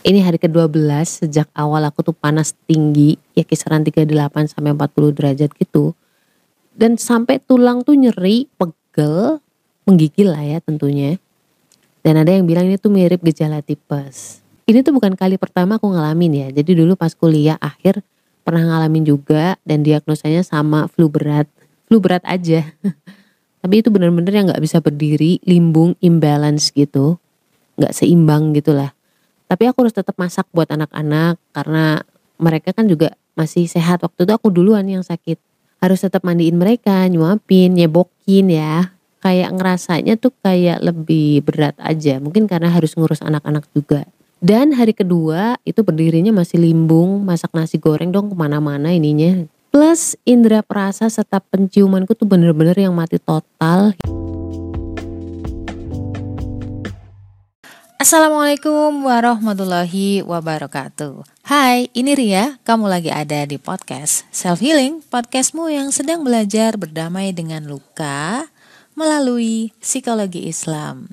Ini hari ke-12 sejak awal aku tuh panas tinggi, ya kisaran 38 sampai 40 derajat gitu. Dan sampai tulang tuh nyeri, pegel, menggigil lah ya tentunya. Dan ada yang bilang ini tuh mirip gejala tipes. Ini tuh bukan kali pertama aku ngalamin ya. Jadi dulu pas kuliah akhir pernah ngalamin juga dan diagnosanya sama flu berat. Flu berat aja. Tapi itu bener-bener yang gak bisa berdiri, limbung, imbalance gitu. Gak seimbang gitu lah tapi aku harus tetap masak buat anak-anak karena mereka kan juga masih sehat. Waktu itu aku duluan yang sakit. Harus tetap mandiin mereka nyuapin nyebokin ya. Kayak ngerasanya tuh kayak lebih berat aja. Mungkin karena harus ngurus anak-anak juga. Dan hari kedua itu berdirinya masih limbung masak nasi goreng dong ke mana-mana ininya. Plus indera perasa serta penciumanku tuh bener-bener yang mati total Assalamualaikum warahmatullahi wabarakatuh. Hai, ini Ria. Kamu lagi ada di podcast Self Healing, podcastmu yang sedang belajar berdamai dengan luka melalui psikologi Islam.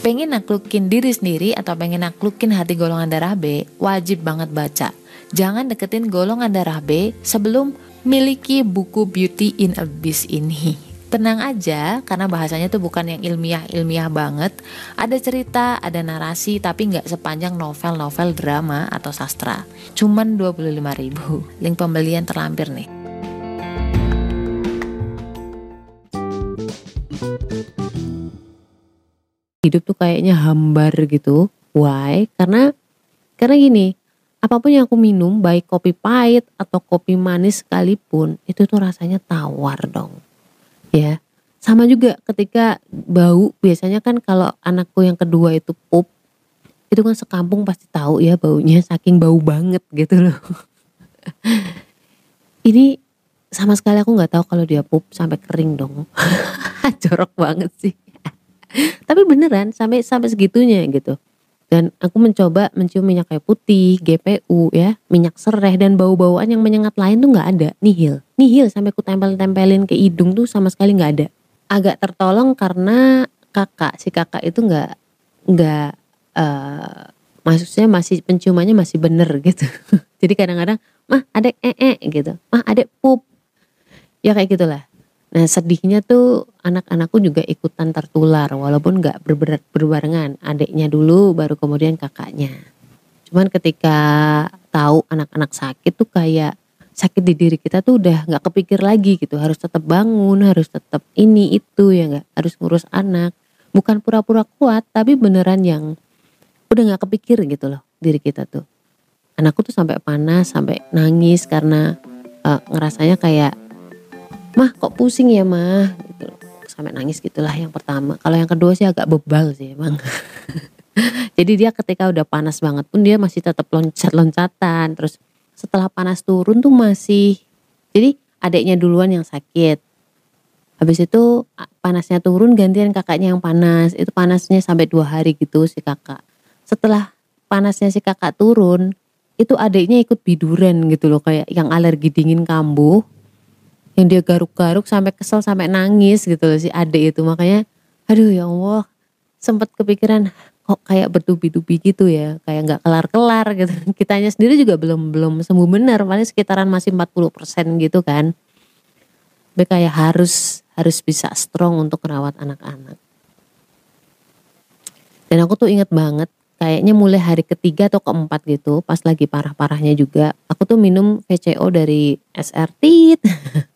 Pengen naklukin diri sendiri atau pengen naklukin hati golongan darah B, wajib banget baca. Jangan deketin golongan darah B sebelum miliki buku Beauty in Abyss ini tenang aja karena bahasanya tuh bukan yang ilmiah-ilmiah banget. Ada cerita, ada narasi tapi nggak sepanjang novel-novel drama atau sastra. Cuman 25 ribu. Link pembelian terlampir nih. Hidup tuh kayaknya hambar gitu. Why? Karena karena gini, apa pun yang aku minum, baik kopi pahit atau kopi manis sekalipun, itu tuh rasanya tawar dong ya sama juga ketika bau biasanya kan kalau anakku yang kedua itu pup itu kan sekampung pasti tahu ya baunya saking bau banget gitu loh. Ini sama sekali aku nggak tahu kalau dia pup sampai kering dong. Jorok banget sih. Tapi beneran sampai sampai segitunya gitu dan aku mencoba mencium minyak kayu putih, GPU ya, minyak serai dan bau-bauan yang menyengat lain tuh nggak ada, nihil. Nihil sampai aku tempel-tempelin ke hidung tuh sama sekali nggak ada. Agak tertolong karena kakak, si kakak itu nggak nggak uh, maksudnya masih penciumannya masih bener gitu. Jadi kadang-kadang, mah adek ee -e, gitu, mah adek pup. Ya kayak gitulah. Nah sedihnya tuh anak-anakku juga ikutan tertular walaupun gak berberat berbarengan. Adiknya dulu baru kemudian kakaknya. Cuman ketika tahu anak-anak sakit tuh kayak sakit di diri kita tuh udah gak kepikir lagi gitu. Harus tetap bangun, harus tetap ini itu ya gak. Harus ngurus anak. Bukan pura-pura kuat tapi beneran yang udah gak kepikir gitu loh diri kita tuh. Anakku tuh sampai panas, sampai nangis karena uh, ngerasanya kayak mah kok pusing ya mah? Gitu. Sampai nangis gitulah yang pertama. Kalau yang kedua sih agak bebal sih emang. Jadi dia ketika udah panas banget pun dia masih tetap loncat-loncatan terus setelah panas turun tuh masih jadi adiknya duluan yang sakit. Habis itu panasnya turun gantian kakaknya yang panas. Itu panasnya sampai dua hari gitu si kakak. Setelah panasnya si kakak turun itu adiknya ikut biduran gitu loh kayak yang alergi dingin kambuh yang dia garuk-garuk sampai kesel sampai nangis gitu loh si adik itu. Makanya aduh ya Allah. Sempat kepikiran kok kayak bertubi-tubi gitu ya? Kayak nggak kelar-kelar gitu. Kitanya sendiri juga belum belum sembuh benar paling sekitaran masih 40% gitu kan. Tapi kayak harus harus bisa strong untuk merawat anak-anak. Dan aku tuh inget banget kayaknya mulai hari ketiga atau keempat gitu pas lagi parah-parahnya juga aku tuh minum VCO dari SRT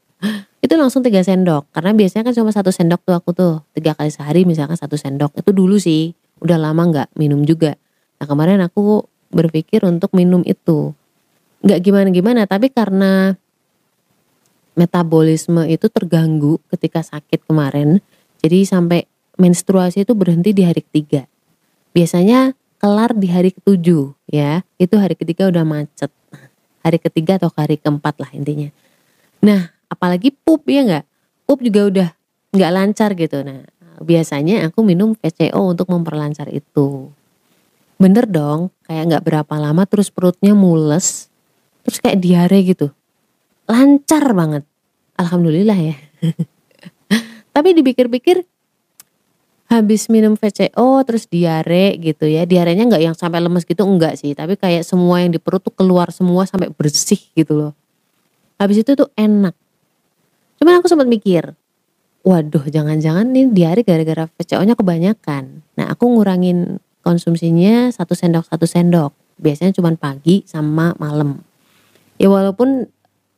itu langsung tiga sendok karena biasanya kan cuma satu sendok tuh aku tuh tiga kali sehari misalkan satu sendok. Itu dulu sih udah lama nggak minum juga. Nah kemarin aku berpikir untuk minum itu. Nggak gimana gimana tapi karena metabolisme itu terganggu ketika sakit kemarin jadi sampai menstruasi itu berhenti di hari ketiga. Biasanya kelar di hari ketujuh ya. Itu hari ketiga udah macet. Hari ketiga atau hari keempat lah intinya. Nah apalagi pup ya nggak? Pup juga udah nggak lancar gitu. Nah biasanya aku minum VCO untuk memperlancar itu. Bener dong kayak nggak berapa lama terus perutnya mules terus kayak diare gitu. Lancar banget. Alhamdulillah ya. Tapi dipikir-pikir habis minum VCO terus diare gitu ya. Diarenya nggak yang sampai lemes gitu enggak sih. Tapi kayak semua yang di perut tuh keluar semua sampai bersih gitu loh. Habis itu tuh enak cuman aku sempat mikir waduh jangan-jangan nih diare gara-gara VCO-nya kebanyakan. Nah aku ngurangin konsumsinya satu sendok satu sendok. Biasanya cuma pagi sama malam. Ya walaupun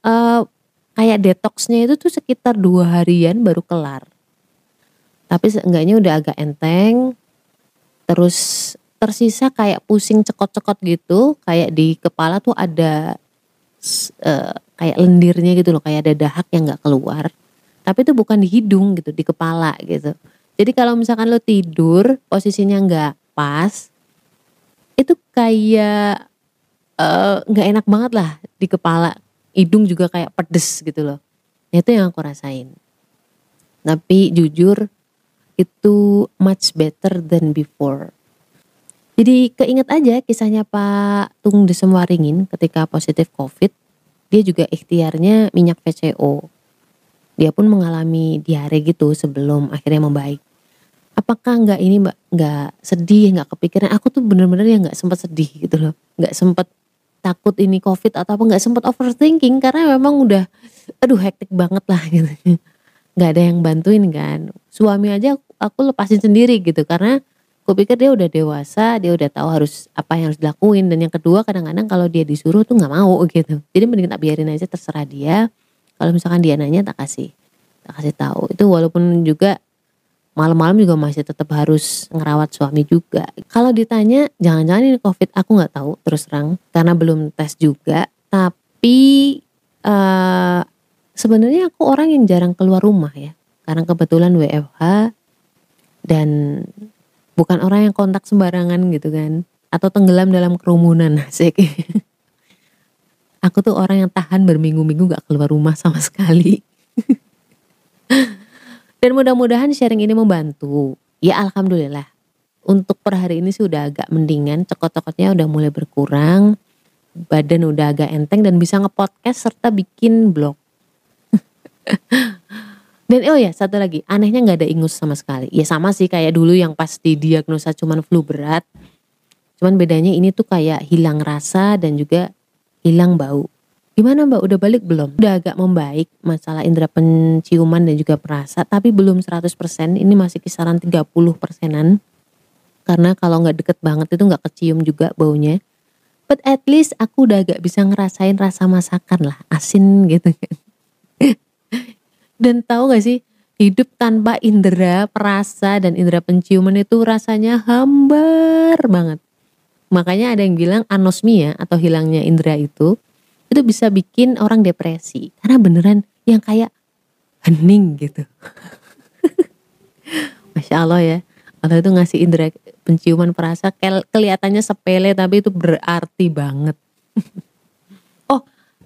uh, kayak detoxnya itu tuh sekitar dua harian baru kelar. Tapi seenggaknya udah agak enteng terus tersisa kayak pusing cekot-cekot gitu kayak di kepala tuh ada uh, kayak lendirnya gitu loh kayak ada dahak yang nggak keluar. Tapi itu bukan di hidung gitu di kepala gitu. Jadi kalau misalkan lo tidur posisinya nggak pas itu kayak eh, nggak uh, enak banget lah di kepala. Hidung juga kayak pedes gitu loh. Nah, itu yang aku rasain. Tapi jujur itu much better than before. Jadi keinget aja kisahnya Pak Tung Desemwaringin ketika positif COVID, dia juga ikhtiarnya minyak PCO. Dia pun mengalami diare gitu sebelum akhirnya membaik. Apakah nggak ini mbak nggak sedih nggak kepikiran? Aku tuh bener-bener ya nggak sempat sedih gitu loh, nggak sempat takut ini COVID atau apa nggak sempat overthinking karena memang udah, aduh hektik banget lah gitu nggak ada yang bantuin kan suami aja aku lepasin sendiri gitu karena aku pikir dia udah dewasa dia udah tahu harus apa yang harus dilakuin. Dan yang kedua kadang-kadang kalau dia disuruh tuh nggak mau gitu. Jadi mending tak biarin aja terserah dia. Kalau misalkan dia nanya tak kasih. Tak kasih tahu. Itu walaupun juga malam-malam juga masih tetap harus ngerawat suami juga. Kalau ditanya jangan-jangan ini covid? Aku nggak tahu terus terang. Karena belum tes juga. Tapi uh, sebenarnya aku orang yang jarang keluar rumah ya. Karena kebetulan WFH dan bukan orang yang kontak sembarangan gitu kan. Atau tenggelam dalam kerumunan asik aku tuh orang yang tahan berminggu-minggu gak keluar rumah sama sekali. Dan mudah-mudahan sharing ini membantu. Ya alhamdulillah. Untuk per hari ini sih udah agak mendingan. Cekot-cekotnya udah mulai berkurang. Badan udah agak enteng dan bisa ngepodcast serta bikin blog dan oh ya satu lagi anehnya nggak ada ingus sama sekali. Ya sama sih kayak dulu yang pas didiagnosa cuman flu berat. Cuman bedanya ini tuh kayak hilang rasa dan juga hilang bau. Gimana mbak udah balik belum? Udah agak membaik masalah indera penciuman dan juga perasa tapi belum 100% ini masih kisaran 30 persenan. Karena kalau nggak deket banget itu nggak kecium juga baunya. But at least aku udah agak bisa ngerasain rasa masakan lah asin gitu kan. Dan tahu gak sih, hidup tanpa indera perasa dan indera penciuman itu rasanya hambar banget. Makanya ada yang bilang anosmia atau hilangnya indera itu, itu bisa bikin orang depresi. Karena beneran yang kayak hening gitu. Masya Allah ya. Allah itu ngasih indera penciuman perasa kelihatannya sepele tapi itu berarti banget.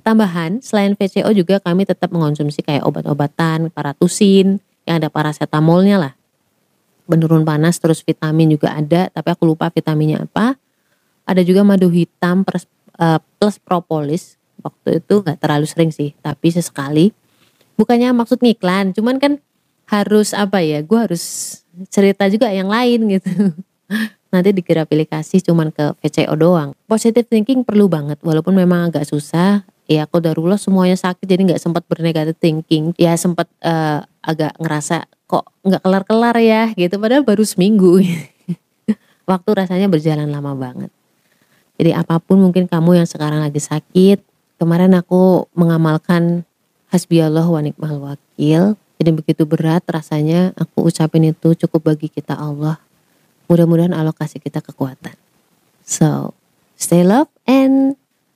Tambahan, selain VCO juga kami tetap mengonsumsi kayak obat-obatan, paratusin, yang ada paracetamolnya lah. Penurun panas terus vitamin juga ada, tapi aku lupa vitaminnya apa. Ada juga madu hitam plus, uh, plus propolis. Waktu itu gak terlalu sering sih, tapi sesekali. Bukannya maksud ngiklan, cuman kan harus apa ya, gue harus cerita juga yang lain gitu. nanti dikira pilih kasih cuman ke VCO doang. Positive thinking perlu banget walaupun memang agak susah ya aku darulah semuanya sakit jadi nggak sempat bernegatif thinking. Ya sempat uh, agak ngerasa kok nggak kelar-kelar ya gitu. Padahal baru seminggu. Waktu rasanya berjalan lama banget. Jadi apa pun mungkin kamu yang sekarang lagi sakit kemarin aku mengamalkan hasbi Allah wa nikmal wakil. Jadi begitu berat rasanya aku ucapin itu cukup bagi kita Allah. Mudah-mudahan Allah kasih kita kekuatan. So stay love and